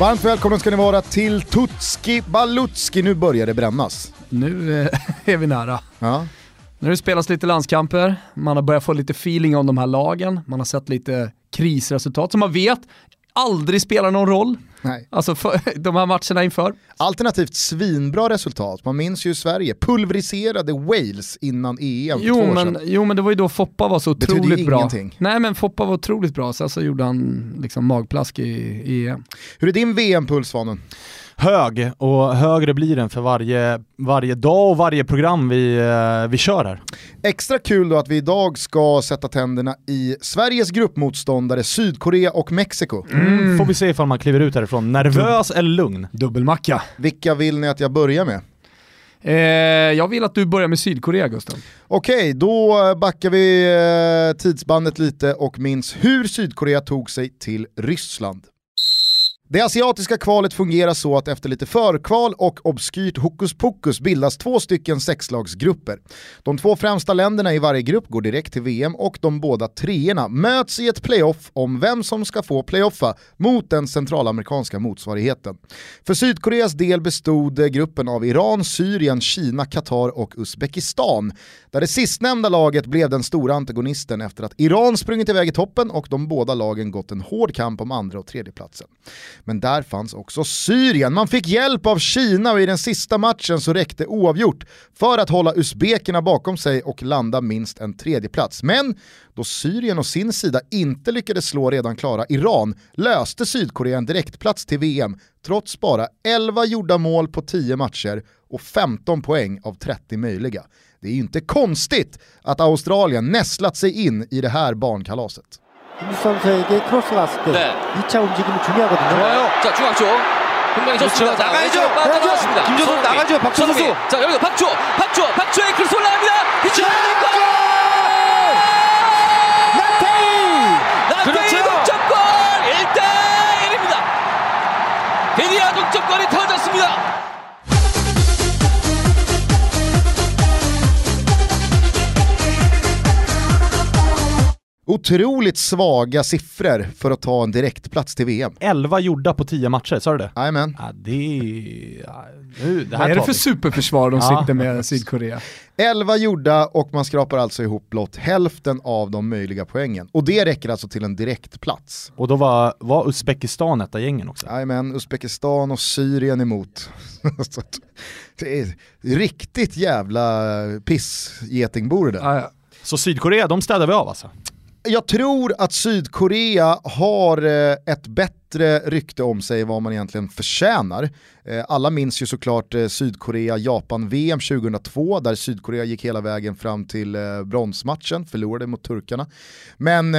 Varmt välkomna ska ni vara till Tutski Balutski. Nu börjar det brännas. Nu eh, är vi nära. Ja. Nu har det spelats lite landskamper, man har börjat få lite feeling om de här lagen, man har sett lite krisresultat som man vet aldrig spelar någon roll. Nej. Alltså de här matcherna inför. Alternativt svinbra resultat. Man minns ju Sverige pulveriserade Wales innan EM för två Jo år men, sedan. jo men det var ju då Foppa var så Betyder otroligt bra. ingenting. Nej men Foppa var otroligt bra, sen så gjorde han liksom magplask i, i EM. Hur är din VM-puls Svanen? Hög och högre blir den för varje, varje dag och varje program vi, eh, vi kör här. Extra kul då att vi idag ska sätta tänderna i Sveriges gruppmotståndare Sydkorea och Mexiko. Mm. Får vi se ifall man kliver ut härifrån nervös eller lugn. Dubbelmacka. Vilka vill ni att jag börjar med? Eh, jag vill att du börjar med Sydkorea Gustav. Okej, då backar vi eh, tidsbandet lite och minns hur Sydkorea tog sig till Ryssland. Det asiatiska kvalet fungerar så att efter lite förkval och obskyrt hokus pokus bildas två stycken sexlagsgrupper. De två främsta länderna i varje grupp går direkt till VM och de båda treorna möts i ett playoff om vem som ska få playoffa mot den centralamerikanska motsvarigheten. För Sydkoreas del bestod gruppen av Iran, Syrien, Kina, Qatar och Uzbekistan. Där det sistnämnda laget blev den stora antagonisten efter att Iran sprungit iväg i toppen och de båda lagen gått en hård kamp om andra och tredje platsen. Men där fanns också Syrien. Man fick hjälp av Kina och i den sista matchen så räckte oavgjort för att hålla usbekerna bakom sig och landa minst en tredjeplats. Men då Syrien och sin sida inte lyckades slå redan klara Iran löste Sydkorea en direktplats till VM trots bara 11 gjorda mål på 10 matcher och 15 poäng av 30 möjliga. Det är ju inte konstigt att Australien nästlat sig in i det här barnkalaset. 김 선수에게 크로스 갔을 때 네. 2차 움직임이 중요하거든요. 좋아요. 자 중앙 쪽. 분명히 좋습니다. 자, 나가야죠. 빠져나왔습니다. 손흥민. 나가죠. 손흥민. 선수. 자 여기서 박주호. 박주호. 박주호의 크로스 올라갑니다. 나태희 그렇죠. 동점골 1대 1입니다. 드디어 동점골이 터졌습니다. Otroligt svaga siffror för att ta en direktplats till VM. 11 gjorda på 10 matcher, sa du det? Jajamän. Ja, det är... Ja, nu, det här Vad är det för vi. superförsvar de Ja. sitter med Sydkorea? 11 gjorda och man skrapar alltså ihop blott hälften av de möjliga poängen. Och det räcker alltså till en direktplats. Och då var, var Uzbekistan ett av gängen också. Jajamän, Uzbekistan och Syrien emot. Det är riktigt jävla pissgetingbo det där. Ja. Så Sydkorea, de städar vi av alltså? Jag tror att Sydkorea har eh, ett bättre rykte om sig vad man egentligen förtjänar. Eh, alla minns ju såklart eh, Sydkorea-Japan-VM 2002 där Sydkorea gick hela vägen fram till bronsmatchen, förlorade mot turkarna. Men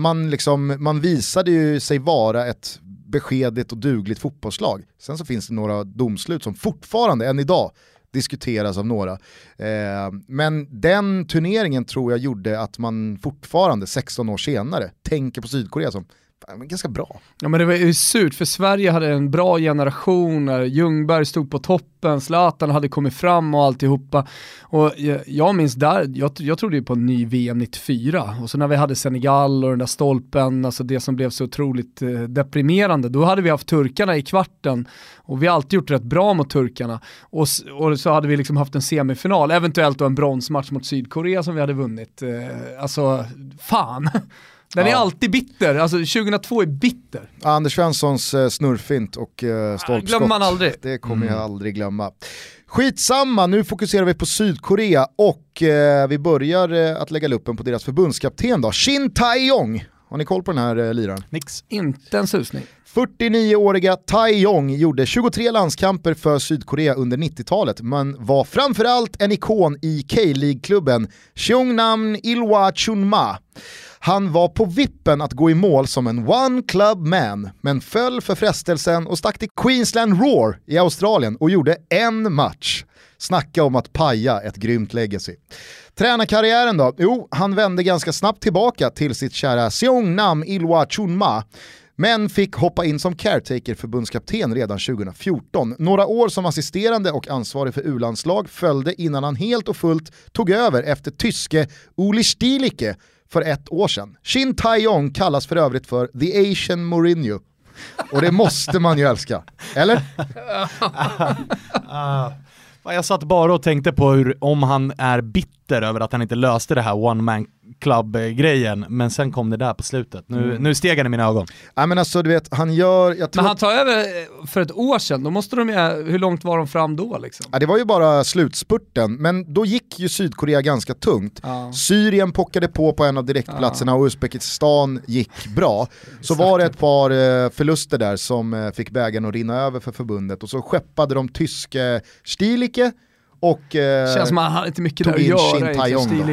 man, liksom, man visade ju sig vara ett beskedligt och dugligt fotbollslag. Sen så finns det några domslut som fortfarande, än idag, diskuteras av några. Eh, men den turneringen tror jag gjorde att man fortfarande, 16 år senare, tänker på Sydkorea som ganska bra. Ja men det var ju surt för Sverige hade en bra generation när Ljungberg stod på toppen, Zlatan hade kommit fram och alltihopa. Och jag, jag minns där, jag, jag trodde ju på en ny VM 94 och så när vi hade Senegal och den där stolpen, alltså det som blev så otroligt eh, deprimerande, då hade vi haft turkarna i kvarten och vi har alltid gjort rätt bra mot turkarna. Och, och så hade vi liksom haft en semifinal, eventuellt då en bronsmatch mot Sydkorea som vi hade vunnit. Eh, alltså, fan. Den är Ja. alltid bitter, alltså 2002 är bitter. Anders Svenssons eh, snurrfint och eh, stolpskott. glömmer man aldrig. Det kommer jag aldrig glömma. Skitsamma, nu fokuserar vi på Sydkorea och eh, vi börjar eh, att lägga luppen på deras förbundskapten då, Shin Tae-yong. Har ni koll på den här eh, liraren? Nix. Inte en susning. 49-åriga Tae-Yong gjorde 23 landskamper för Sydkorea under 90-talet men var framförallt en ikon i K-League-klubben Cheongnam Ilhwa Chunma. Han var på vippen att gå i mål som en one club man, men föll för frestelsen och stack till Queensland Roar i Australien och gjorde en match. Snacka om att paja ett grymt legacy. Tränarkarriären då? Jo, han vände ganska snabbt tillbaka till sitt kära Seongnam Ilwa Chunma men fick hoppa in som caretaker förbundskapten redan 2014. Några år som assisterande och ansvarig för U-landslag följde innan han helt och fullt tog över efter tyske Uli Stielicke för ett år sedan. Shin Tae-yong kallas för övrigt för the Asian Mourinho. Och det måste man ju älska. Eller? Ah. Ah. Jag satt bara och tänkte på hur, om han är bitter över att han inte löste det här one man club-grejen, men sen kom det där på slutet. Nu, Mm. nu steg han i mina ögon. Nej men alltså du vet, han gör, jag tror Men han tar över eh, för ett år sedan, då måste de ju, hur långt var de fram då liksom? ja, det var ju bara slutspurten, men då gick ju Sydkorea ganska tungt. Ja. Syrien pockade på på en av direktplatserna och Uzbekistan gick bra. Så var det ett par eh, förluster där som eh, fick bägaren att rinna över för förbundet och så skeppade de tyske Stilicke och... eh, Känns som att han hade inte mycket tog där att in göra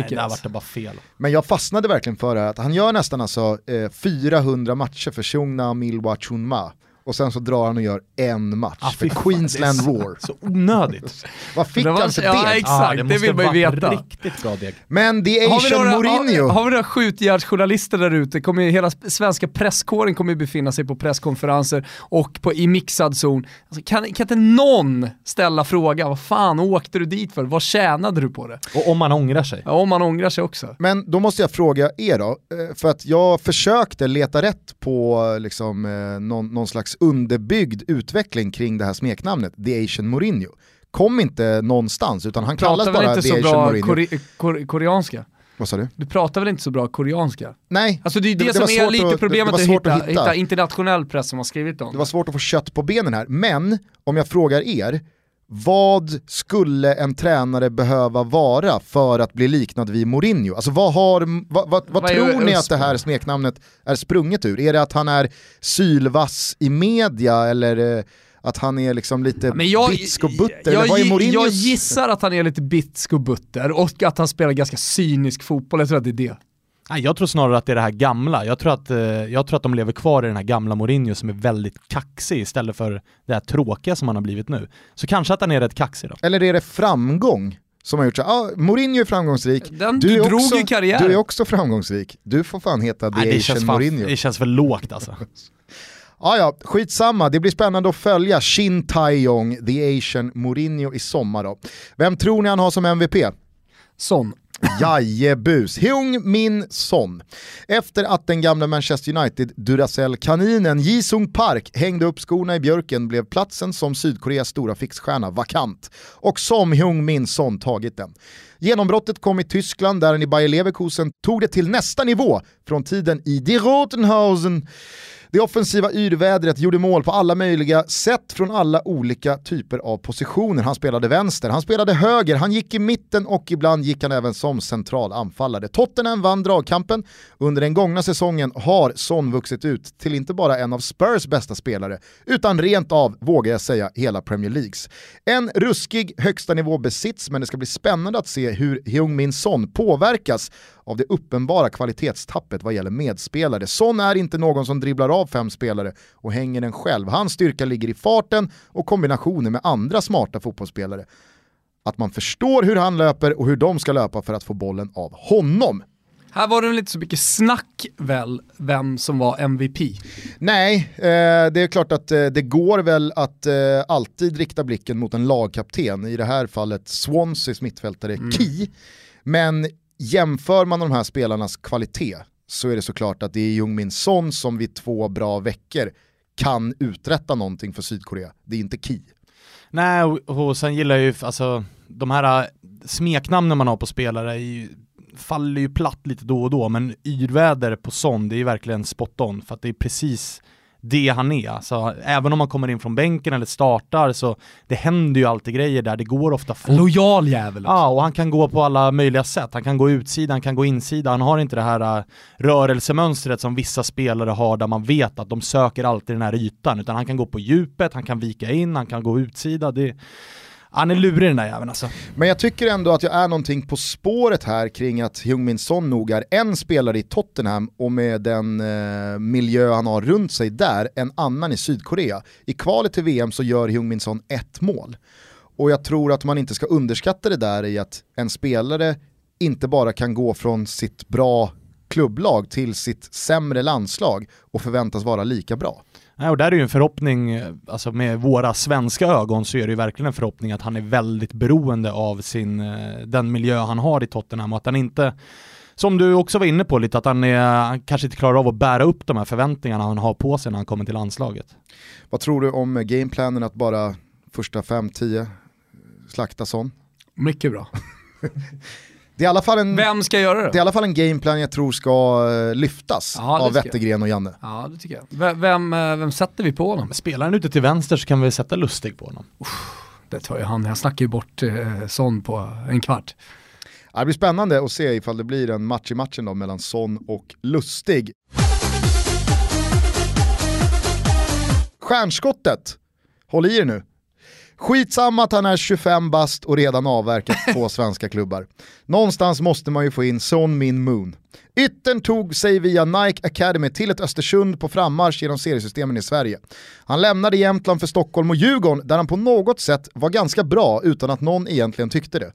där vart det bara fel. Men jag fastnade verkligen för det här, att han gör nästan alltså eh, 400 matcher för Chungna Milwa Chunma. Och sen så drar han och gör en match Ah, för fan, Queensland det Roar. Så onödigt. Vad fick Det var- han för ja, deg? exakt. det måste vill man ju veta. Riktigt bra deg. Men the Har vi, Asian några, Mourinho. har, har vi några skjutjärnsjournalister där ute? Kommer hela svenska presskåren kommer ju befinna sig på presskonferenser och på, i mixad zon. Alltså, kan, kan inte någon ställa frågan, vad fan åkte du dit för? Vad tjänade du på det? Och om man ångrar sig. Ja, om man ångrar sig också. Men då måste jag fråga er då, eh, för att jag försökte leta rätt på liksom, eh, någon, någon slags underbyggd utveckling kring det här smeknamnet, The Asian Mourinho. Kom inte någonstans utan han kallas bara The Asian Mourinho. kore, kore, koreanska? Vad sa du? Du pratar väl inte så bra koreanska? Nej, Alltså det är det, Det- det som är lite att- problemet det att, hitta, att hitta. hitta internationell press som har skrivit om det var svårt att få kött på benen här. Men om jag frågar er, vad skulle en tränare behöva vara för att bli liknad vid Mourinho? Alltså vad, har, vad, vad, vad tror ni att det här smeknamnet är sprunget ur? Är det att han är sylvass i media eller eh, att han är liksom lite Men jag, bitsk och butter? jag, eller vad är Mourinhos? jag gissar att han är lite bitsk och butter och att han spelar ganska cynisk fotboll, jag tror att det är det. Nej, jag tror snarare att det är det här gamla. Jag tror, att, eh, jag tror att de lever kvar i den här gamla Mourinho som är väldigt kaxig istället för det här tråkiga som han har blivit nu. Så kanske att han är rätt kaxig då. Eller är det framgång som har gjort så ah, Mourinho är framgångsrik, Den, du, du, är drog också, du är också framgångsrik, du får fan heta The Nej, det, Asian känns fan, Mourinho. det känns för lågt alltså. Ja, ja, skitsamma. Det blir spännande att följa Shin Tae-yong, the Asian Mourinho i sommar då. Vem tror ni han har som MVP? Sån. Jajebus, Hyung Min Son. Efter att den gamla Manchester United Duracell-kaninen Jisung Park hängde upp skorna i björken blev platsen som Sydkoreas stora fixstjärna vakant. Och som Hyung Min Son tagit den. Genombrottet kom i Tyskland där han i Bayer Leverkusen tog det till nästa nivå från tiden i Die Rotenhausen. Det offensiva yrvädret gjorde mål på alla möjliga sätt från alla olika typer av positioner. Han spelade vänster, han spelade höger, han gick i mitten och ibland gick han även som central anfallare. Tottenham vann dragkampen. Under den gångna säsongen har Son vuxit ut till inte bara en av Spurs bästa spelare, utan rent av, vågar jag säga, hela Premier Leagues. En ruskig högsta nivå besits, men det ska bli spännande att se hur Heung-Min Son påverkas av det uppenbara kvalitetstappet vad gäller medspelare. Son är inte någon som dribblar av fem spelare och hänger den själv. Hans styrka ligger i farten och kombinationer med andra smarta fotbollsspelare. Att man förstår hur han löper och hur de ska löpa för att få bollen av honom. Här var det väl inte så mycket snack väl, vem som var MVP. Nej, eh, det är klart att eh, det går väl att eh, alltid rikta blicken mot en lagkapten, i det här fallet Swanseas mittfältare Ki. Men jämför man de här spelarnas kvalitet så är det såklart att det är Jungmin Son som vid två bra veckor kan uträtta någonting för Sydkorea. Det är inte Ki. Nej, och, och sen gillar jag ju, alltså de här äh, smeknamnen man har på spelare är ju, faller ju platt lite då och då, men yrväder på Son det är ju verkligen spot on, för att det är precis det han är. Alltså, även om man kommer in från bänken eller startar så det händer ju alltid grejer där, det går ofta fort. Lojal jävel också. Ja, och han kan gå på alla möjliga sätt. Han kan gå utsida, han kan gå insida. Han har inte det här uh, rörelsemönstret som vissa spelare har där man vet att de söker alltid den här ytan, utan han kan gå på djupet, han kan vika in, han kan gå utsida. Det, han är lurig den där jäveln alltså. Men jag tycker ändå att jag är någonting på spåret här kring att Heung-Min Son nog är en spelare i Tottenham och med den eh, miljö han har runt sig där, en annan i Sydkorea. I kvalet till VM så gör Heung-Min Son ett mål. Och jag tror att man inte ska underskatta det där i att en spelare inte bara kan gå från sitt bra klubblag till sitt sämre landslag och förväntas vara lika bra. Nej, och där är ju en förhoppning, alltså med våra svenska ögon så är det ju verkligen en förhoppning att han är väldigt beroende av sin, eh, den miljö han har i Tottenham och att han inte som du också var inne på lite, att han, är, han kanske inte klarar av att bära upp de här förväntningarna han har på sig när han kommer till landslaget. Vad tror du om gameplanen att bara första 5-10 slakta sån? Mycket bra. Det är i alla fall en, Vem ska göra det är i det? alla fall en gameplan jag tror ska eh, lyftas Ja, det av. Wettergren och Janne. Ja, det tycker jag. V- Vem, eh, vem sätter vi på honom? Spelar han ute till vänster så kan vi sätta Lustig på honom. Det tar ju han, jag snackar ju bort eh, sån på en kvart. Det blir spännande att se ifall det blir en match i matchen då mellan Son och Lustig. Stjärnskottet, håll i er nu. Skitsamma att han är 25 bast och redan avverkat två svenska klubbar. Någonstans måste man ju få in Son Min Moon. Yttern tog sig via Nike Academy till ett Östersund på frammarsch genom seriesystemen i Sverige. Han lämnade Jämtland för Stockholm och Djurgården där han på något sätt var ganska bra utan att någon egentligen tyckte det.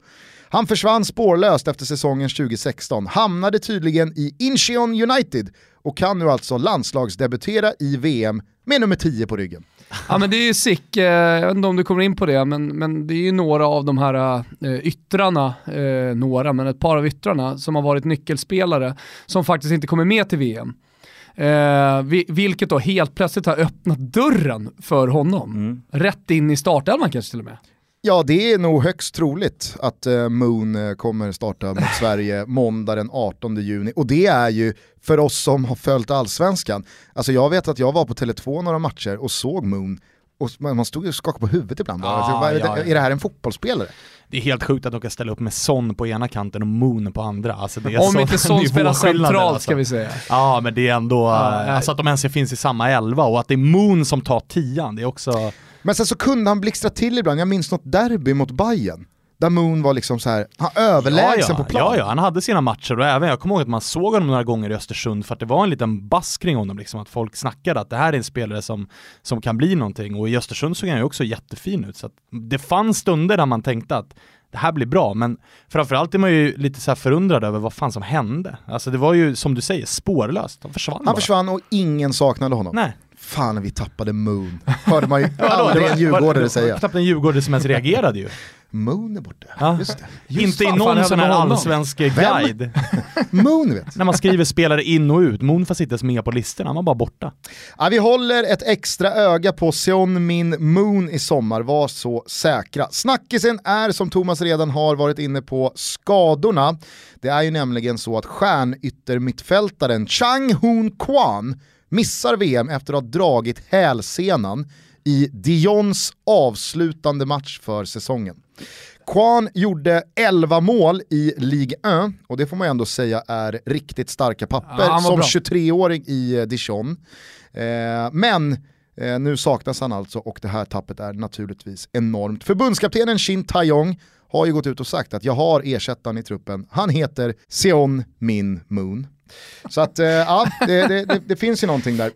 Han försvann spårlöst efter säsongen 2016, hamnade tydligen i Incheon United och kan nu alltså landslagsdebutera i VM med nummer 10 på ryggen. Ja men det är ju sick, eh, jag vet inte om du kommer in på det, men, men det är ju några av de här eh, yttrarna, eh, några, men ett par av yttrarna som har varit nyckelspelare som faktiskt inte kommer med till VM. Eh, vi, vilket då helt plötsligt har öppnat dörren för honom. Rätt in i startelvan kanske till och med. Ja, det är nog högst troligt att eh, Moon eh, kommer starta mot Sverige måndag den 18 juni. Och det är ju för oss som har följt allsvenskan. Alltså jag vet att jag var på Tele2 några matcher och såg Moon och man stod och skakade på huvudet ibland. Ja, alltså, är, det, ja, ja. är det här en fotbollsspelare? Det är helt sjukt att de kan ställa upp med Son på ena kanten och Moon på andra. Alltså det är Om inte sån spelar centralt alltså. ska vi säga. Ja men det är ändå, Ja, eh, alltså att de ens finns i samma elva och att det är Moon som tar tian, det är också... Men sen så kunde han blixtra till ibland, jag minns något derby mot Bayern där Moon var liksom så här, han överlägsen ja, ja. på plan. Ja, ja, han hade sina matcher och även, jag kommer ihåg att man såg honom några gånger i Östersund för att det var en liten bass kring honom, liksom, att folk snackade att det här är en spelare som, som kan bli någonting och i Östersund såg han ju också jättefin ut. Så det fanns stunder där man tänkte att det här blir bra, men framförallt är man ju lite så förundrad över vad fan som hände. Alltså det var ju som du säger, spårlöst. Han försvann Han bara. försvann och ingen saknade honom. Nej. Fan vi tappade Moon, hörde man ju aldrig en djurgårdare säga. Knappt en djurgårdare som ens reagerade ju. Moon är borta, Ja. just det. Inte i fan, någon sån här allsvensk guide. Moon vet. När man skriver spelare in och ut, Moon får sitta med på listorna, han var bara borta. Ja, vi håller ett extra öga på Seon Min Moon i sommar, var så säkra. Snackisen är som Thomas redan har varit inne på skadorna. Det är ju nämligen så att stjärnyttermittfältaren Chang Hoon Kwan missar VM efter att ha dragit hälsenan i Dions avslutande match för säsongen. Kwan gjorde 11 mål i Ligue 1 och det får man ändå säga är riktigt starka papper Ja, som bra. 23-åring i eh, Dijon. Eh, men eh, nu saknas han alltså och det här tappet är naturligtvis enormt. Förbundskaptenen Shin Taeyong har ju gått ut och sagt att jag har ersättaren i truppen. Han heter Seon Min Moon. Så att eh, ja, det, det, det, finns ju någonting där.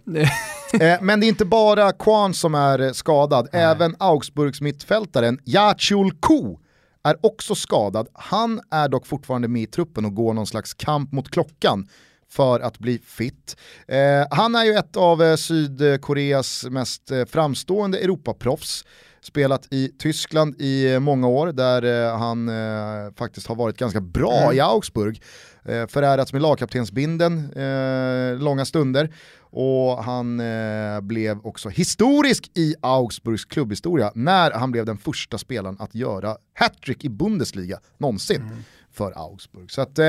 Eh, men det är inte bara Kwan som är eh, skadad, även Augsburgs mittfältaren Yachul Ko är också skadad. Han är dock fortfarande med i truppen och går någon slags kamp mot klockan för att bli fit. Eh, han är ju ett av eh, Sydkoreas mest eh, framstående Europaproffs. Spelat i Tyskland i eh, många år där eh, han eh, faktiskt har varit ganska bra i Augsburg. Eh, förärats med lagkaptensbinden långa stunder. Och han eh, blev också historisk i Augsburgs klubbhistoria när han blev den första spelaren att göra hattrick i Bundesliga någonsin för Augsburg. Så att eh,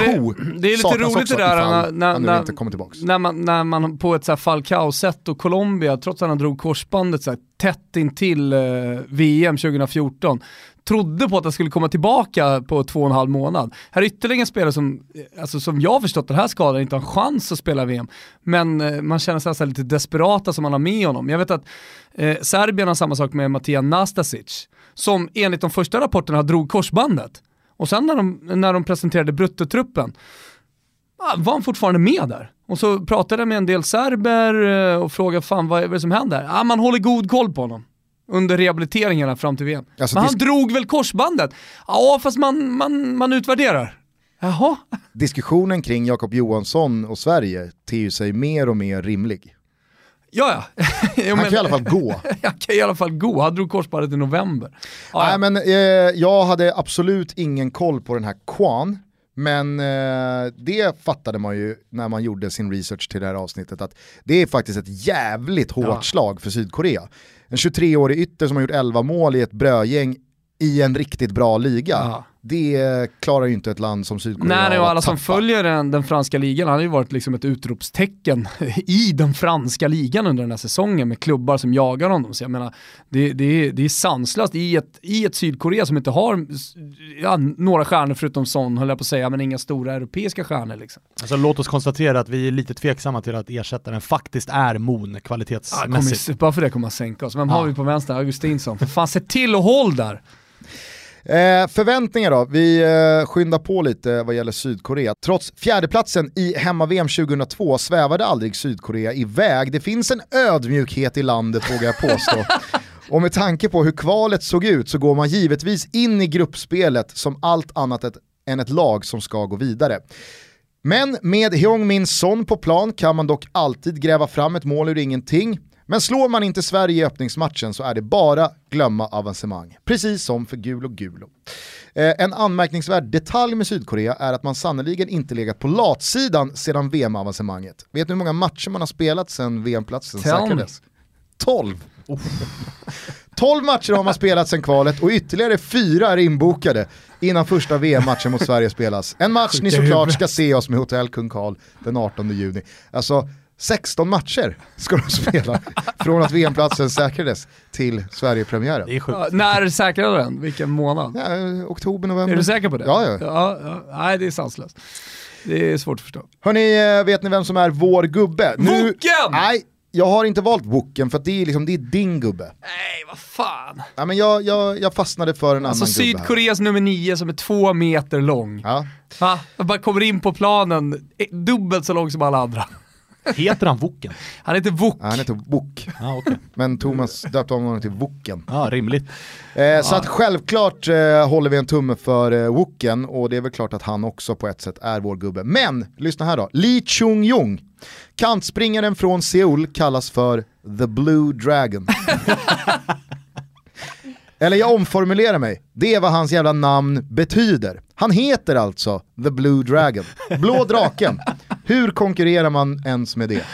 det- Ko det är lite roligt det där när- nu när- inte kommer tillbaka. När man, när man på ett Falcao-sätt och Colombia, trots att han drog korsbandet så här, tätt intill eh, VM 2014, trodde på att han skulle komma tillbaka på två och en halv månad. Här är ytterligare en spelare som, eh, alltså, som jag har förstått den här skadan inte har en chans att spela VM. Men eh, man känner sig så här lite desperata som man har med honom. Jag vet att eh, Serbien har samma sak med Matija Nastasic, som enligt de första rapporterna drog korsbandet. Och sen när de, när de presenterade bruttotruppen, ah, var han fortfarande med där. Och så pratade jag med en del serber eh, och frågade fan vad är det som händer? Ah, man håller god koll på honom. Under rehabiliteringarna fram till VM. Alltså, Men han drog väl korsbandet? Ja, fast man, man, man utvärderar. Jaha? Diskussionen kring Jakob Johansson och Sverige ter sig mer och mer rimlig. Ja, ja. Han kan i alla fall gå. jag kan i alla fall gå. Han drog korsbandet i november. Ja, ja. Nej, men, eh, jag hade absolut ingen koll på den här Kwan, Men eh, det fattade man ju när man gjorde sin research till det här avsnittet att det är faktiskt ett jävligt hårt Ja. slag för Sydkorea. En 23-årig ytter som har gjort 11 mål i ett brödgäng i en riktigt bra liga. Ja. Det klarar ju inte ett land som Sydkorea Nej, och alla som följer den, den franska ligan han har ju varit liksom ett utropstecken i den franska ligan under den här säsongen med klubbar som jagar honom. Så jag menar, det, det, är, det är sanslöst i ett, i ett Sydkorea som inte har ja, några stjärnor förutom Son, höll jag på att säga, men inga stora europeiska stjärnor. Liksom. Alltså, låt oss konstatera att vi är lite tveksamma till att ersättaren faktiskt är Moon Ja, kvalitetsmässigt. kommer, bara för det kommer han sänka oss. Vem Ja. har vi på vänster? Augustinsson. För fan, se till och håll där! Eh, förväntningar då? Vi eh, skyndar på lite vad gäller Sydkorea. Trots fjärdeplatsen i hemma-VM 2002 svävade aldrig Sydkorea iväg. Det finns en ödmjukhet i landet vågar jag påstå. Och med tanke på hur kvalet såg ut så går man givetvis in i gruppspelet som allt annat ett, än ett lag som ska gå vidare. Men med Heung-Min Son på plan kan man dock alltid gräva fram ett mål ur ingenting. Men slår man inte Sverige i öppningsmatchen så är det bara glömma avancemang. Precis som för Gulo Gulo. Eh, en anmärkningsvärd detalj med Sydkorea är att man sannoliken inte legat på latsidan sedan VM-avancemanget. Vet ni hur många matcher man har spelat sedan VM-platsen säkrades? 12! 12 matcher har man spelat sedan kvalet och ytterligare fyra är inbokade innan första VM-matchen mot Sverige spelas. En match ni såklart ska se oss med Hotell Kung Karl den 18 juni. Alltså 16 matcher ska de spela från att VM-platsen säkrades till Sverigepremiären. Det är sjukt. Ja, när säkrade den? Vilken månad? Ja, oktober, november. Är du säker på det? Ja, ja. ja, ja. Nej, det är sanslöst. Det är svårt att förstå. Hörni, eh, vet ni vem som är vår gubbe? Woken! Nej, jag har inte valt Woken för att det är, liksom, det är din gubbe. Nej, vad fan. Ja, men jag, jag, jag fastnade för en Alltså annan gubbe här. Sydkoreas nummer nio som är två meter lång. Ja. Va? Jag bara kommer in på planen, eh, dubbelt så lång som alla andra. Heter han Woken? Han heter Wok. Ja, han heter Wok, Ja, okej. men Thomas döpte om honom till Woken. Ja, rimligt. Eh, Så att självklart eh, håller vi en tumme för eh, Woken och det är väl klart att han också på ett sätt är vår gubbe. Men, lyssna här då, Lee Chung-Jung, kantspringaren från Seoul kallas för The Blue Dragon. Eller jag omformulerar mig, det är vad hans jävla namn betyder. Han heter alltså The Blue Dragon, blå draken. Hur konkurrerar man ens med det?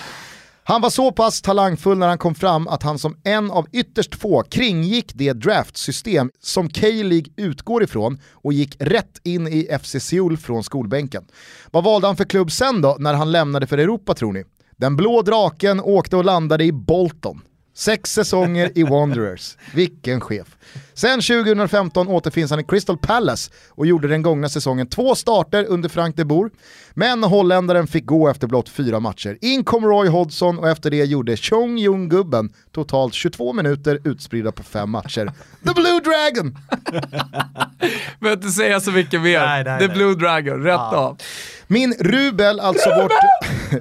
Han var så pass talangfull när han kom fram att han som en av ytterst få kringgick det draftsystem som K-League utgår ifrån och gick rätt in i FC Seoul från skolbänken. Vad valde han för klubb sen då när han lämnade för Europa tror ni? Den blå draken åkte och landade i Bolton. Sex säsonger i Wanderers. Vilken chef. Sen 2015 återfinns han i Crystal Palace och gjorde den gångna säsongen två starter under Frank de Boer. Men holländaren fick gå efter blott fyra matcher. In kom Roy Hodgson och efter det gjorde Chong Jung-gubben totalt 22 minuter utspridda på fem matcher. The Blue Dragon! Behöver inte säga så mycket mer. Nej, nej, The nej. Blue Dragon, rätt av. Min rubel, alltså vårt,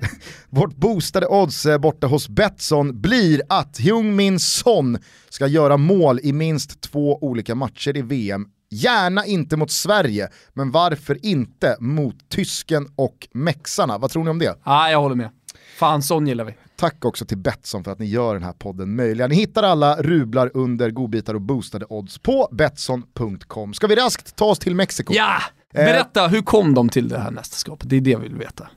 vårt boostade odds eh, borta hos Betsson, blir att Heung-Min Son ska göra mål i minst två olika matcher i VM. Gärna inte mot Sverige, men varför inte mot tysken och mexarna? Vad tror ni om det? Ja, jag håller med. Fan, sån gillar vi. Tack också till Betsson för att ni gör den här podden möjlig. Ni hittar alla rublar under godbitar och boostade odds på Betsson.com. Ska vi raskt ta oss till Mexiko? Ja! Berätta, hur kom de till det här mästerskapet? Det är det jag vill veta.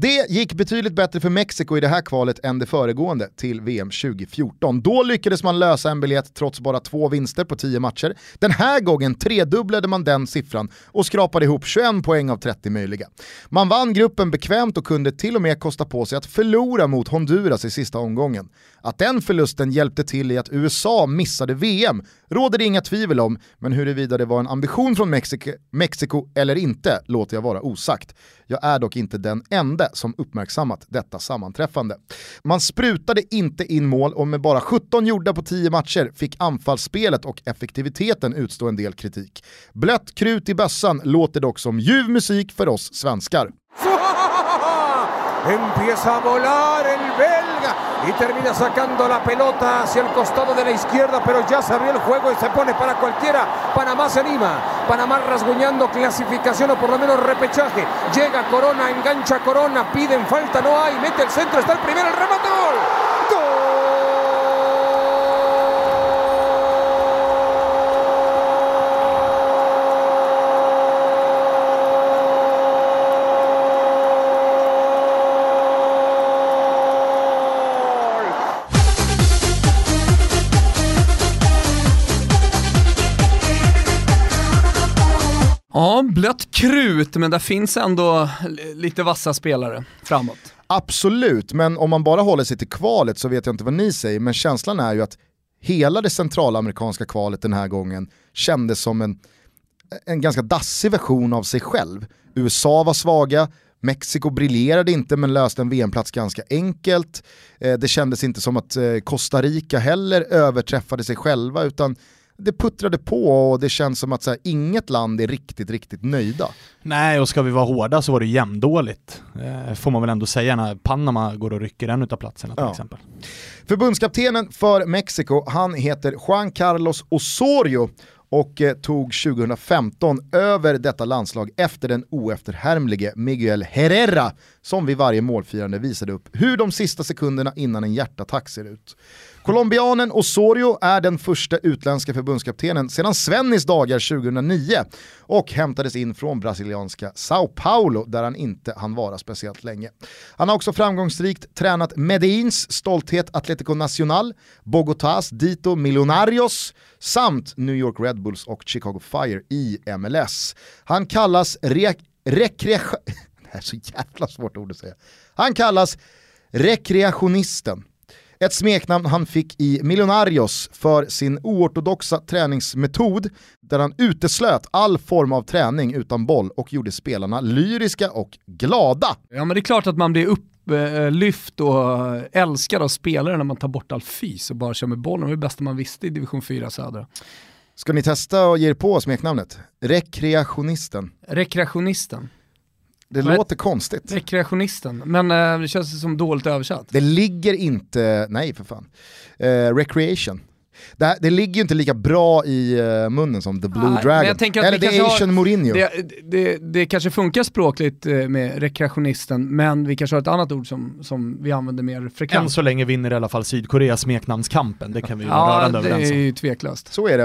Det gick betydligt bättre för Mexiko i det här kvalet än det föregående till VM 2014. Då lyckades man lösa en biljett trots bara två vinster på 10 matcher. Den här gången tredubblade man den siffran och skrapade ihop 21 poäng av 30 möjliga. Man vann gruppen bekvämt och kunde till och med kosta på sig att förlora mot Honduras i sista omgången. Att den förlusten hjälpte till i att USA missade VM råder det inga tvivel om, men huruvida det var en ambition från Mexiko, Mexiko eller inte låter jag vara osagt. Jag är dock inte den enda som uppmärksammat detta sammanträffande. Man sprutade inte in mål och med bara 17 gjorda på 10 matcher fick anfallsspelet och effektiviteten utstå en del kritik. Blött krut i bössan låter dock som ljuv musik för oss svenskar. Y termina sacando la pelota hacia el costado de la izquierda, pero ya se abrió el juego y se pone para cualquiera. Panamá se anima. Panamá rasguñando clasificación o por lo menos repechaje. Llega Corona, engancha Corona, piden falta, no hay, mete el centro, está el primero, el remate. Krut, men där finns ändå lite vassa spelare framåt. Absolut, men om man bara håller sig till kvalet så vet jag inte vad ni säger, men känslan är ju att hela det centralamerikanska kvalet den här gången kändes som en, en ganska dassig version av sig själv. USA var svaga, Mexiko briljerade inte men löste en VM-plats ganska enkelt. Eh, det kändes inte som att eh, Costa Rica heller överträffade sig själva utan det puttrade på och det känns som att så här, inget land är riktigt, riktigt nöjda. Nej, och ska vi vara hårda så var det jämndåligt. Eh, får man väl ändå säga när Panama går och rycker en utav platserna till Ja. exempel. Förbundskaptenen för Mexiko, han heter Juan Carlos Osorio och eh, tog 2015 över detta landslag efter den oefterhärmlige Miguel Herrera som vid varje målfirande visade upp hur de sista sekunderna innan en hjärtattack ser ut. Colombianen Osorio är den första utländska förbundskaptenen sedan Svennis dagar 2009 och hämtades in från brasilianska Sao Paulo där han inte hann vara speciellt länge. Han har också framgångsrikt tränat Medellins stolthet Atlético Nacional, Bogotás Dito Millonarios samt New York Red Bulls och Chicago Fire i MLS. Han kallas re- rekreation... Det här är så jävla svårt ord att säga. Han kallas rekreationisten. Ett smeknamn han fick i Millonarios för sin oortodoxa träningsmetod där han uteslöt all form av träning utan boll och gjorde spelarna lyriska och glada. Ja men det är klart att man blir upplyft och älskad av spelare när man tar bort all fys och bara kör med bollen. Det var det bästa man visste i division 4 södra. Ska ni testa och ge er på smeknamnet? Rekreationisten. Rekreationisten. Det Vad- låter konstigt. Rekreationisten, men eh, det känns som dåligt översatt. Det ligger inte, nej för fan, eh, recreation. Det, det ligger ju inte lika bra i eh, munnen som the blue men dragon. Eller the kanske har- asian Mourinho. Det, det, det kanske funkar språkligt eh, med rekreationisten, men vi kanske har ett annat ord som, som vi använder mer Än frekvent. så länge vinner i alla fall Sydkorea smeknamnskampen, det kan vi vara Ja, rörande det överens är om. ju tveklöst. Så är det.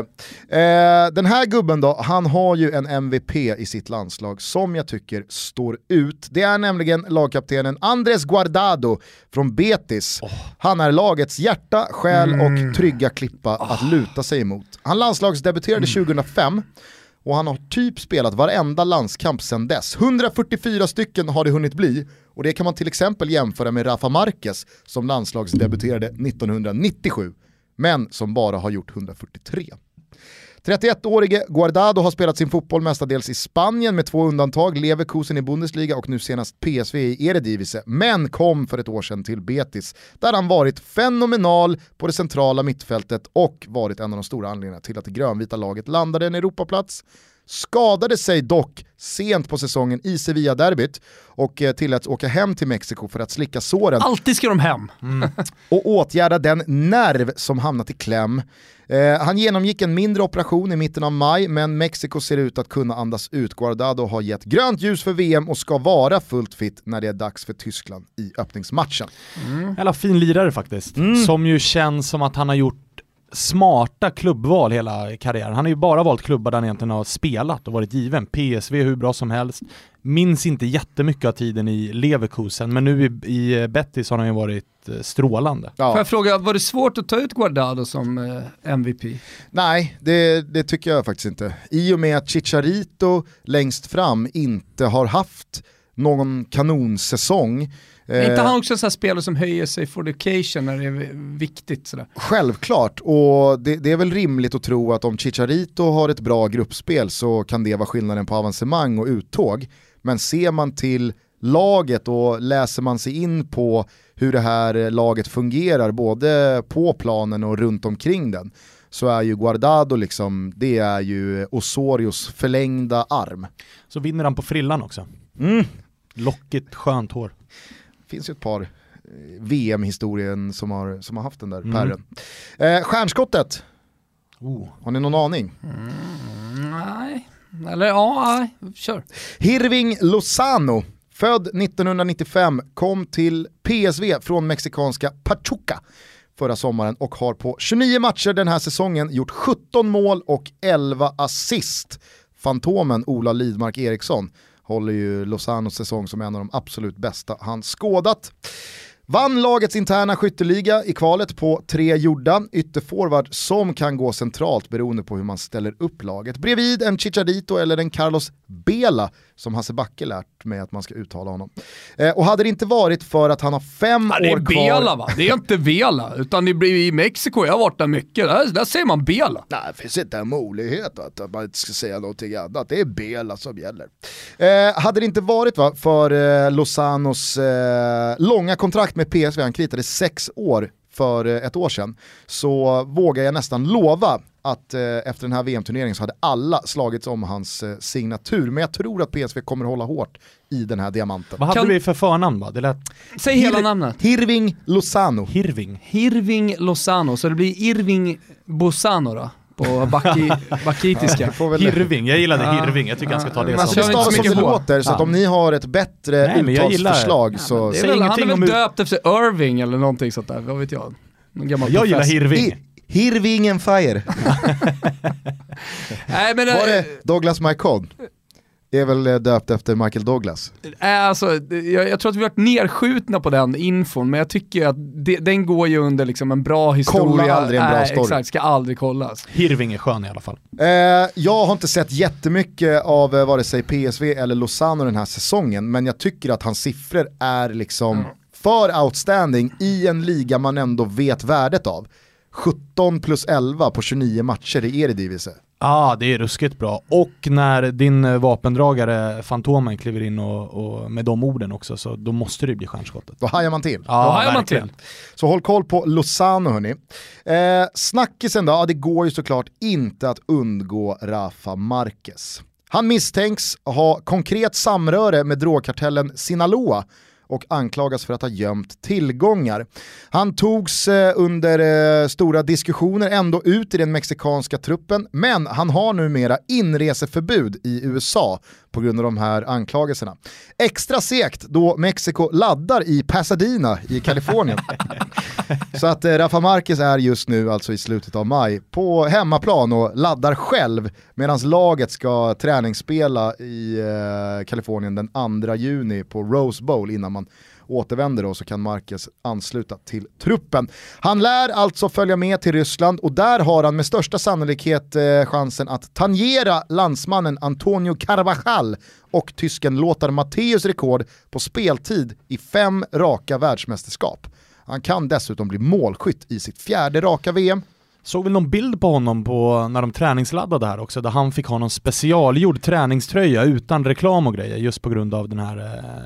Eh, den här gubben då, han har ju en MVP i sitt landslag som jag tycker står ut. Det är nämligen lagkaptenen Andres Guardado från Betis. Han är lagets hjärta, själ och trygga klippa att luta sig emot. Han landslagsdebuterade 2005 och han har typ spelat varenda landskamp sedan dess. 144 stycken har det hunnit bli och det kan man till exempel jämföra med Rafa Marquez som landslagsdebuterade 1997 men som bara har gjort 143. 31-årige Guardado har spelat sin fotboll mestadels i Spanien med två undantag, Leverkusen i Bundesliga och nu senast PSV i Eredivisie, men kom för ett år sedan till Betis där han varit fenomenal på det centrala mittfältet och varit en av de stora anledningarna till att det grönvita laget landade en Europaplats. Skadade sig dock sent på säsongen i Sevilla-derbyt och eh, tilläts åka hem till Mexiko för att slicka såren Alltid ska de hem. och åtgärda den nerv som hamnat i kläm. Eh, han genomgick en mindre operation i mitten av maj, men Mexiko ser ut att kunna andas ut. Guardado har gett grönt ljus för VM och ska vara fullt fit när det är dags för Tyskland i öppningsmatchen. Jävla fin lirare faktiskt. Som ju känns som att han har gjort smarta klubbval hela karriären. Han har ju bara valt klubbar där han egentligen har spelat och varit given. PSV hur bra som helst. Minns inte jättemycket av tiden i Leverkusen, men nu i, i Betis har han ju varit eh, strålande. Får Ja. jag fråga, var det svårt att ta ut Guardado som eh, MVP? Nej, det, det tycker jag faktiskt inte. I och med att Chicharito längst fram inte har haft någon kanonsäsong. Är inte eh, han också en sån här spelare som höjer sig for the occasion när det är viktigt? Sådär? Självklart, och det, det är väl rimligt att tro att om Chicharito har ett bra gruppspel så kan det vara skillnaden på avancemang och uttåg. Men ser man till laget och läser man sig in på hur det här laget fungerar både på planen och runt omkring den så är ju Guardado liksom, det är ju Osorios förlängda arm. Så vinner han på frillan också. Mm. Lockigt, skönt hår. Finns ju ett par eh, VM-historien som har, som har haft den där Mm. pärren. Eh, stjärnskottet, Oh. har ni någon aning? Nej, eller ja, nej, kör. Hirving Lozano, född 1995, kom till PSV från mexikanska Pachuca förra sommaren och har på 29 matcher den här säsongen gjort 17 mål och 11 assist. Fantomen Ola Lidmark Eriksson håller ju Lozanos säsong som en av de absolut bästa han skådat. Vann lagets interna skytteliga i kvalet på tre gjorda ytterforward som kan gå centralt beroende på hur man ställer upp laget. Bredvid en Chicharito eller en Carlos Bela som Hasse Backe lärt mig att man ska uttala honom. Eh, och hade det inte varit för att han har fem Ja, det är år kvar... Bela va? Det är inte Vela, utan det blir i Mexiko, jag har varit där mycket, där, där säger man Bela. Nej, det finns inte en möjlighet att man inte ska säga någonting annat. Det är Bela som gäller. Eh, hade det inte varit va, för eh, Lozanos eh, långa kontrakt med PSV, han kritade sex år för eh, ett år sedan, så vågar jag nästan lova att eh, efter den här VM-turneringen så hade alla slagits om hans eh, signatur. Men jag tror att PSV kommer hålla hårt i den här diamanten. Vad hade Kan- vi för förnamn va? Det lät Säg hela Hir- namnet. Hirving Lozano. Hirving. Hirving Lozano, så det blir Irving Bosano då, på baki, bakitiska. Väl- Hirving, jag gillade Ja. Hirving, jag tycker han ska ta det Man som inte så stavas som det låter, så att Ja. om ni har ett bättre Nej, men jag gillar- uttalsförslag så... Det är väl, han är väl om döpt efter Irving eller någonting sånt där, vad vet jag. Jag gillar. Hirving. Hi- Hirvingen Fire. Nej men Var äh, det Douglas Mycon? Är väl eh, döpt efter Michael Douglas. äh, alltså, det- jag, jag tror att vi varit nerskjutna på den infon, men jag tycker att det, den går ju under liksom en bra historia. aldrig en bra Nej, story. Exakt, ska aldrig kollas. Hirving är skön i alla fall. Eh, jag har inte sett jättemycket av eh, vare sig PSV eller Lozano den här säsongen, men jag tycker att hans siffror är liksom för outstanding i en liga man ändå vet värdet av. 17 plus 11 på 29 matcher i Eredivisie. Ja, ah, det är ruskigt bra. Och när din eh, vapendragare Fantomen kliver in och, och med de orden också, så då måste det bli stjärnskottet. Då hajar man till. Ja, Då hajar man till. Så håll koll på Lozano hörni. Eh, snackisen då, ja, det går ju såklart inte att undgå Rafa Marquez. Han misstänks ha konkret samröre med drogkartellen Sinaloa och anklagas för att ha gömt tillgångar. Han togs eh, under eh, stora diskussioner ändå ut i den mexikanska truppen, men han har numera inreseförbud i USA på grund av de här anklagelserna. Extra segt då Mexiko laddar i Pasadena i Kalifornien. Så att eh, Rafa Marquez är just nu, alltså i slutet av maj, på hemmaplan och laddar själv medan laget ska träningsspela i eh, Kalifornien den 2 juni på Rose Bowl innan man återvänder då så kan Marquez ansluta till truppen. Han lär alltså följa med till Ryssland och där har han med största sannolikhet eh, chansen att tangera landsmannen Antonio Carvajal och tysken Lothar Matthäus rekord på speltid i fem raka världsmästerskap. Han kan dessutom bli målskytt i sitt fjärde raka VM. Såg väl någon bild på honom på när de träningsladdade här också, där han fick ha någon specialgjord träningströja utan reklam och grejer, just på grund av den här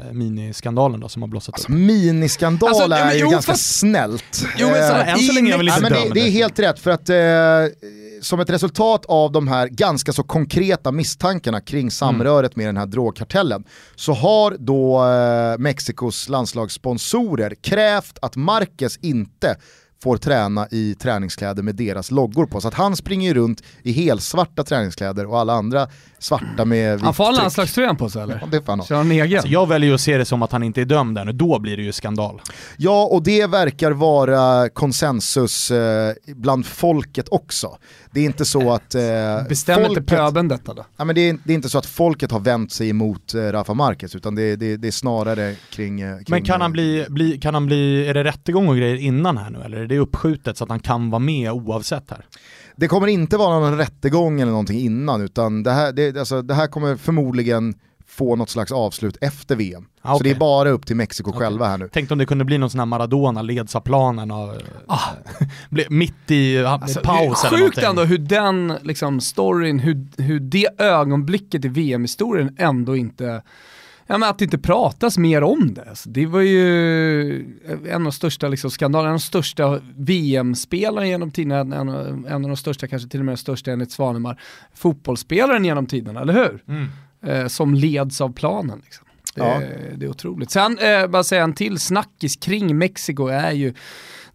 eh, miniskandalen då som har blossat Alltså upp. miniskandal Alltså, är ju jo, ganska fast- snällt. Jo, men så Eh, än så länge är jag väl Ja, inte men det, det är helt rätt för att eh, som ett resultat av de här ganska så konkreta misstankarna kring samröret med den här drogkartellen så har då eh, Mexikos landslagssponsorer krävt att Marquez inte får träna i träningskläder med deras loggor på. Så att han springer ju runt i helsvarta träningskläder och alla andra svarta med Han får ha vitt landslagströjan på sig eller? Ja, det får han ha. Han egen? Så jag väljer ju att se det som att han inte är dömd ännu, då blir det ju skandal. Ja, och det verkar vara konsensus eh, bland folket också. Det är inte så att... Eh, Bestäm inte folket, pöben detta då. ja, men det, är, det är inte så att folket har vänt sig emot eh, Rafa Marquez, utan det, det, det är snarare kring... Eh, kring Men kan han eh, bli, bli, kan han bli, är det rättegång och grejer innan här nu eller är det uppskjutet så att han kan vara med oavsett här? Det kommer inte vara någon rättegång eller någonting innan, utan det här, det, alltså, det här kommer förmodligen få något slags avslut efter VM. Ah, Så okej. det är bara upp till Mexiko Okej. själva här nu. Tänkte om det kunde bli någon sån här Maradona, leds av planen och bli, mitt i ha, Alltså, paus det eller sjukt ändå hur den liksom, storyn, hur, hur det ögonblicket i VM-historien ändå inte Ja, men att det inte pratas mer om det. Alltså, det var ju en av de största liksom, skandalerna, en av de största VM-spelarna genom tiderna, en, av- de största, kanske till och med den största enligt Svanemar, fotbollsspelaren genom tiderna, eller hur? Mm. Eh, som leds av planen. Liksom. Det, Ja. det är otroligt. Sen, eh, bara säga en till snackis kring Mexiko är ju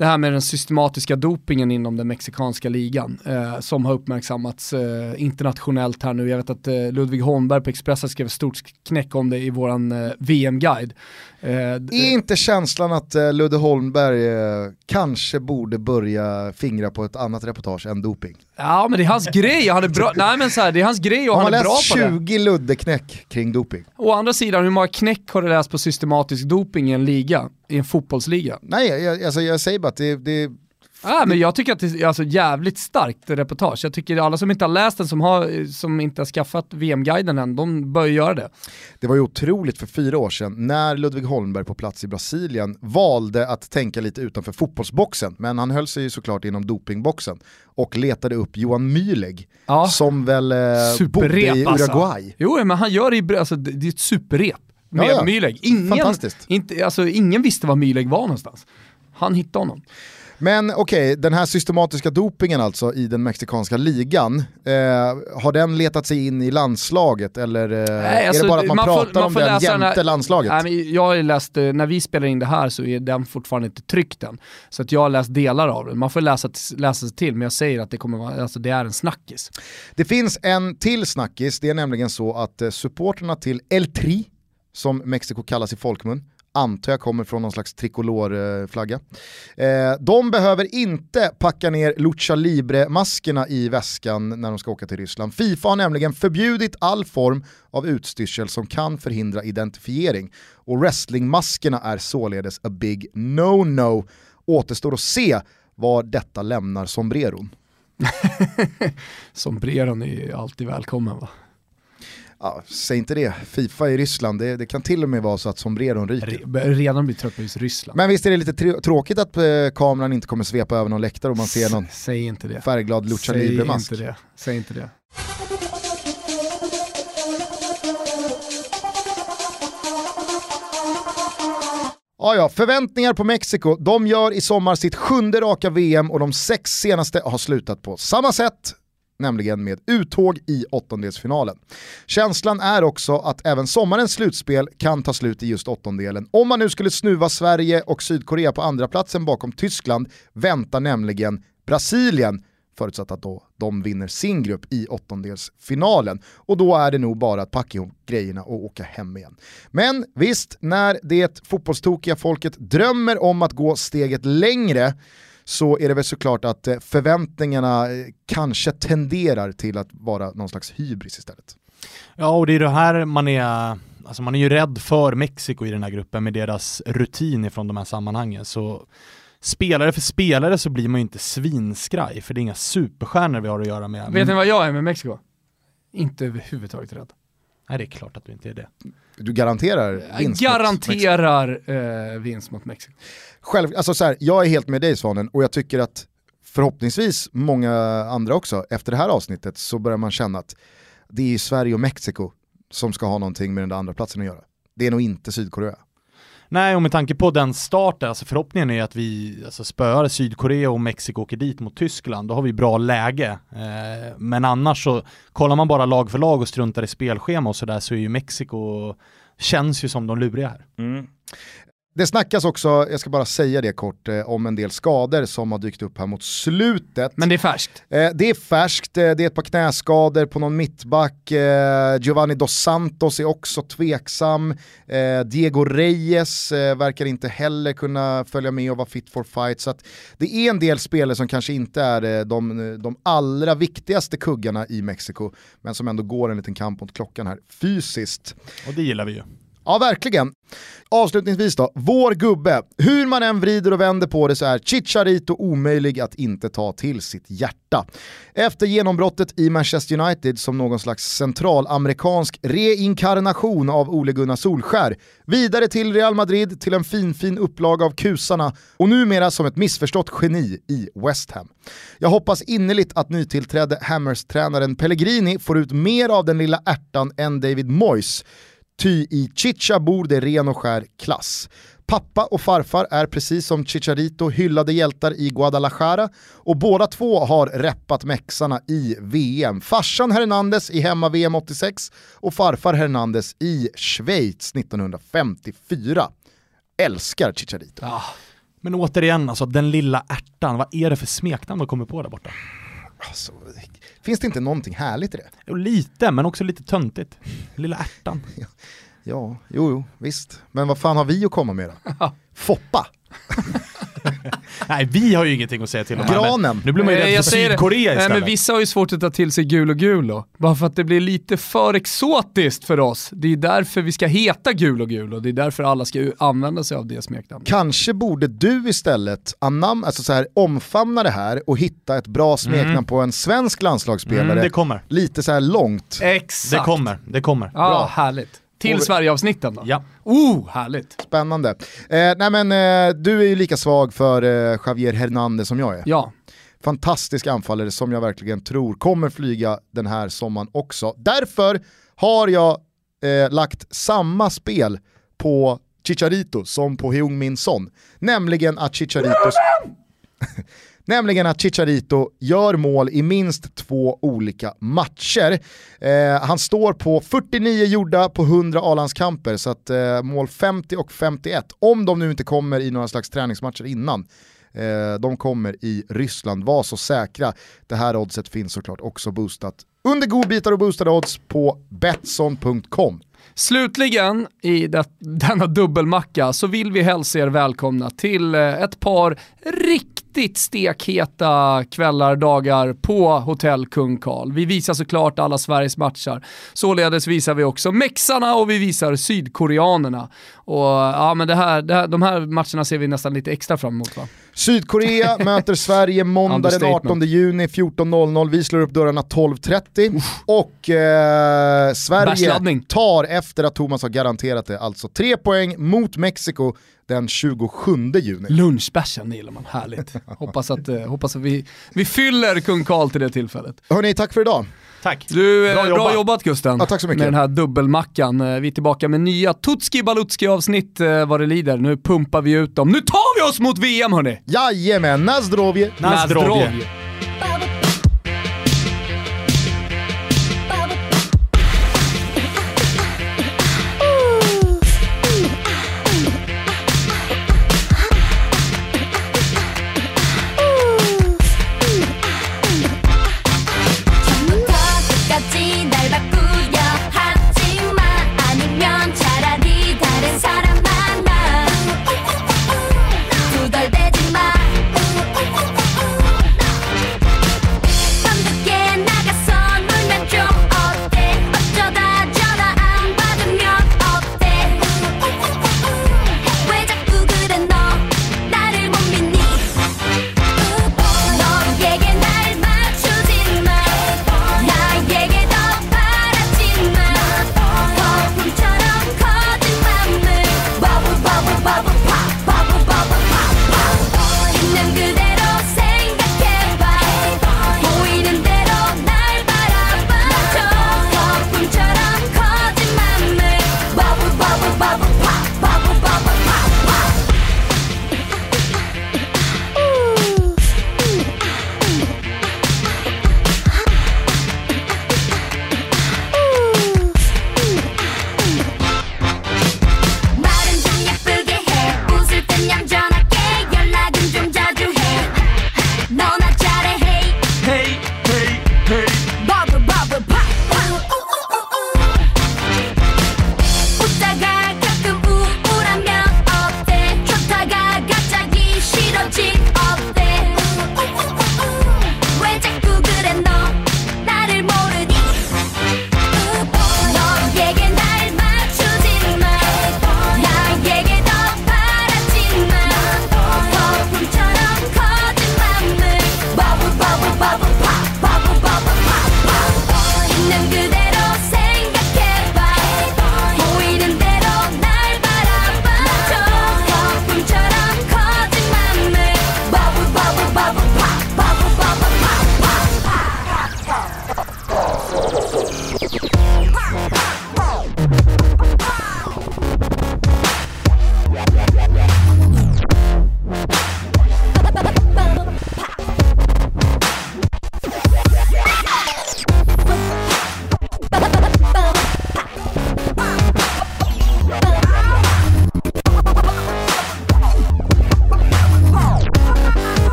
det här med den systematiska dopingen inom den mexikanska ligan eh, som har uppmärksammats eh, internationellt här nu. Jag vet att eh, Ludvig Holmberg på Expressen skrev ett stort knäck om det i våran eh, VM-guide. Eh, Är inte känslan att eh, Ludde Holmberg eh, kanske borde börja fingra på ett annat reportage än doping? ja men det är hans grej, han är bra, nej men så här, det är hans grej och Har han man är bra läst på det. 20 Ludde-knäck kring doping? Å andra sidan, hur många knäck har du läst på systematisk doping i en liga? i en fotbollsliga. Nej, jag, alltså, jag säger bara att det, det Ah, men jag tycker att det är alltså jävligt starkt reportage. Jag tycker alla som inte har läst den, som, har, som inte har skaffat VM-guiden än, de bör göra det. Det var ju otroligt för fyra år sedan när Ludvig Holmberg på plats i Brasilien valde att tänka lite utanför fotbollsboxen, men han höll sig ju såklart inom dopingboxen och letade upp Johan Mühlegg Ja. som väl eh, bodde i alltså. Uruguay. Jo, men han gör det alltså, det är ett superrep med Ja, ja. Mühlegg. Ingen. Inte, alltså, ingen visste var Mühlegg var någonstans. Han hittade honom. Men okej, den här systematiska dopingen alltså i den mexikanska ligan, eh, har den letat sig in i landslaget eller eh, Nej, är alltså, det bara att man, man får- pratar man om får den jämte här- landslaget? Nej, jag har läst, eh, när vi spelar in det här så är den fortfarande inte tryckt än. Så att jag har läst delar av den. Man får läsa, läsa sig till, men jag säger att det, kommer vara, alltså, det är en snackis. Det finns en till snackis, det är nämligen så att eh, supporterna till El Tri, som Mexiko kallas i folkmun, antar jag kommer från någon slags tricolorflagga. Eh, de behöver inte packa ner Lucha Libre-maskerna i väskan när de ska åka till Ryssland. Fifa har nämligen förbjudit all form av utstyrsel som kan förhindra identifiering. Och wrestlingmaskerna är således a big no-no. Återstår att se var detta lämnar sombreron. Sombreron är ju alltid välkommen va? Ja, säg inte det, Fifa i Ryssland, det, det kan till och med vara så att sombreron ryker. Re, redan blir trött på just Ryssland. Men visst är det lite tr- tråkigt att eh, kameran inte kommer svepa över någon läktare och man ser någon Säg inte det. färgglad Lucha Libre-mask. Säg inte det. Ja, ja, förväntningar på Mexiko. De gör i sommar sitt sjunde raka VM och de sex senaste har slutat på samma sätt, nämligen med uttåg i åttondelsfinalen. Känslan är också att även sommarens slutspel kan ta slut i just åttondelen. Om man nu skulle snuva Sverige och Sydkorea på andra platsen bakom Tyskland väntar nämligen Brasilien förutsatt att då de vinner sin grupp i åttondelsfinalen. Och då är det nog bara att packa ihop grejerna och åka hem igen. Men visst, när det fotbollstokiga folket drömmer om att gå steget längre så är det väl såklart att eh, förväntningarna eh, kanske tenderar till att vara någon slags hybris istället. Ja, och det är det här man är, alltså man är ju rädd för Mexiko i den här gruppen med deras rutin ifrån de här sammanhangen. Så spelare för spelare så blir man ju inte svinskraj, för det är inga superstjärnor vi har att göra med. Vet ni vad jag är med Mexiko? Inte överhuvudtaget rädd. Nej, det är klart att du inte är det. Du garanterar Jag vinst mot Mexiko. garanterar eh, vinst mot Mexiko. Själv, alltså så här, jag är helt med dig Svanen och jag tycker att förhoppningsvis många andra också, efter det här avsnittet så börjar man känna att det är ju Sverige och Mexiko som ska ha någonting med den där andra platsen att göra. Det är nog inte Sydkorea. Nej, och med tanke på den starten, alltså förhoppningen är att vi alltså, spöar Sydkorea och Mexiko åker dit mot Tyskland, då har vi bra läge. Eh, men annars så, kollar man bara lag för lag och struntar i spelschema och sådär så är ju Mexiko, känns ju som de luriga här. Det snackas också, jag ska bara säga det kort, eh, om en del skador som har dykt upp här mot slutet. Men det är färskt. Eh, det är färskt, eh, det är ett par knäskador på någon mittback, eh, Giovanni Dos Santos är också tveksam, eh, Diego Reyes eh, verkar inte heller kunna följa med och vara fit for fight. Så att det är en del spelare som kanske inte är eh, de, de allra viktigaste kuggarna i Mexiko, men som ändå går en liten kamp mot klockan här fysiskt. Och det gillar vi ju. Ja, verkligen. Avslutningsvis då, vår gubbe. Hur man än vrider och vänder på det så är Chicharito omöjlig att inte ta till sitt hjärta. Efter genombrottet i Manchester United som någon slags centralamerikansk reinkarnation av Ole Gunnar Solskär, vidare till Real Madrid till en fin fin upplaga av kusarna och numera som ett missförstått geni i West Ham. Jag hoppas innerligt att nytillträdde Hammers-tränaren Pellegrini får ut mer av den lilla ärtan än David Moyes, Ty i Chicha bor det ren och skär klass. Pappa och farfar är precis som Chicharito hyllade hjältar i Guadalajara och båda två har reppat mexarna i VM. Farsan Hernandez i hemma-VM 86 och farfar Hernandez i Schweiz 1954. Älskar Chicharito. Men återigen, alltså den lilla ärtan, vad är det för smeknamn de kommer på där borta? Alltså, finns det inte någonting härligt i det? Jo, lite, men också lite töntigt. Lilla ärtan. Ja, jo, jo, visst. Men vad fan har vi att komma med då? Foppa! Nej, vi har ju ingenting att säga till om. men Granen. Nu blir man ju Nej, rädd jag för. Sydkorea Nej, istället. men vissa har ju svårt att ta till sig gul och gul då. Bara för att det blir lite för exotiskt för oss. Det är därför vi ska heta gul och gul och det är därför alla ska använda sig av det smeknamnet. Kanske borde du istället anam, alltså så här, omfamna det här och hitta ett bra smeknamn på en svensk landslagsspelare. Mm, det kommer. Lite så här långt. Exakt. Det kommer, det kommer. Ja, Bra. härligt. Till Och Sverige-avsnitten då. Ja. Oh, härligt. Spännande. Eh, nej men eh, du är ju lika svag för eh, Javier Hernandez som jag är. Ja. Fantastisk anfallare som jag verkligen tror kommer flyga den här sommaren också. Därför har jag eh, lagt samma spel på Chicharito som på Heung-Min Son. Nämligen att Chicharito Nämligen att Chicharito gör mål i minst två olika matcher. Eh, han står på 49 gjorda på 100 A-landskamper, så att eh, mål 50 och 51, om de nu inte kommer i några slags träningsmatcher innan, eh, de kommer i Ryssland. Var så säkra. Det här oddset finns såklart också boostat under godbitar och boostade odds på Betsson.com. Slutligen i det, denna dubbelmacka så vill vi hälsa er välkomna till eh, ett par riktigt riktigt stekheta kvällar, dagar på Hotell Kung Karl. Vi visar såklart alla Sveriges matcher. Således visar vi också mexarna och vi visar sydkoreanerna. Och ja, men det här, det här, de här matcherna ser vi nästan lite extra fram emot va? Sydkorea möter Sverige måndag den Understatement. 18 juni 14.00. Vi slår upp dörrarna 12.30. Och eh, Sverige tar efter att Thomas har garanterat det, alltså tre poäng mot Mexiko den 27 juni. Lunchbärsen gillar man, härligt. hoppas att, eh, hoppas att vi, vi fyller Kung Karl till det tillfället. Hörni, tack för idag. Tack. Du, eh, Bra bra, jobbat. jobbat Gusten. Ja, tack så mycket. Med den här dubbelmackan. Eh, Vi är tillbaka med nya Tutski Balutski avsnitt eh, vad det lider. Nu pumpar vi ut dem. Nu tar vi oss mot VM hörni! Jajamän, Nazdrovje! Na zdrowie. zdrowie.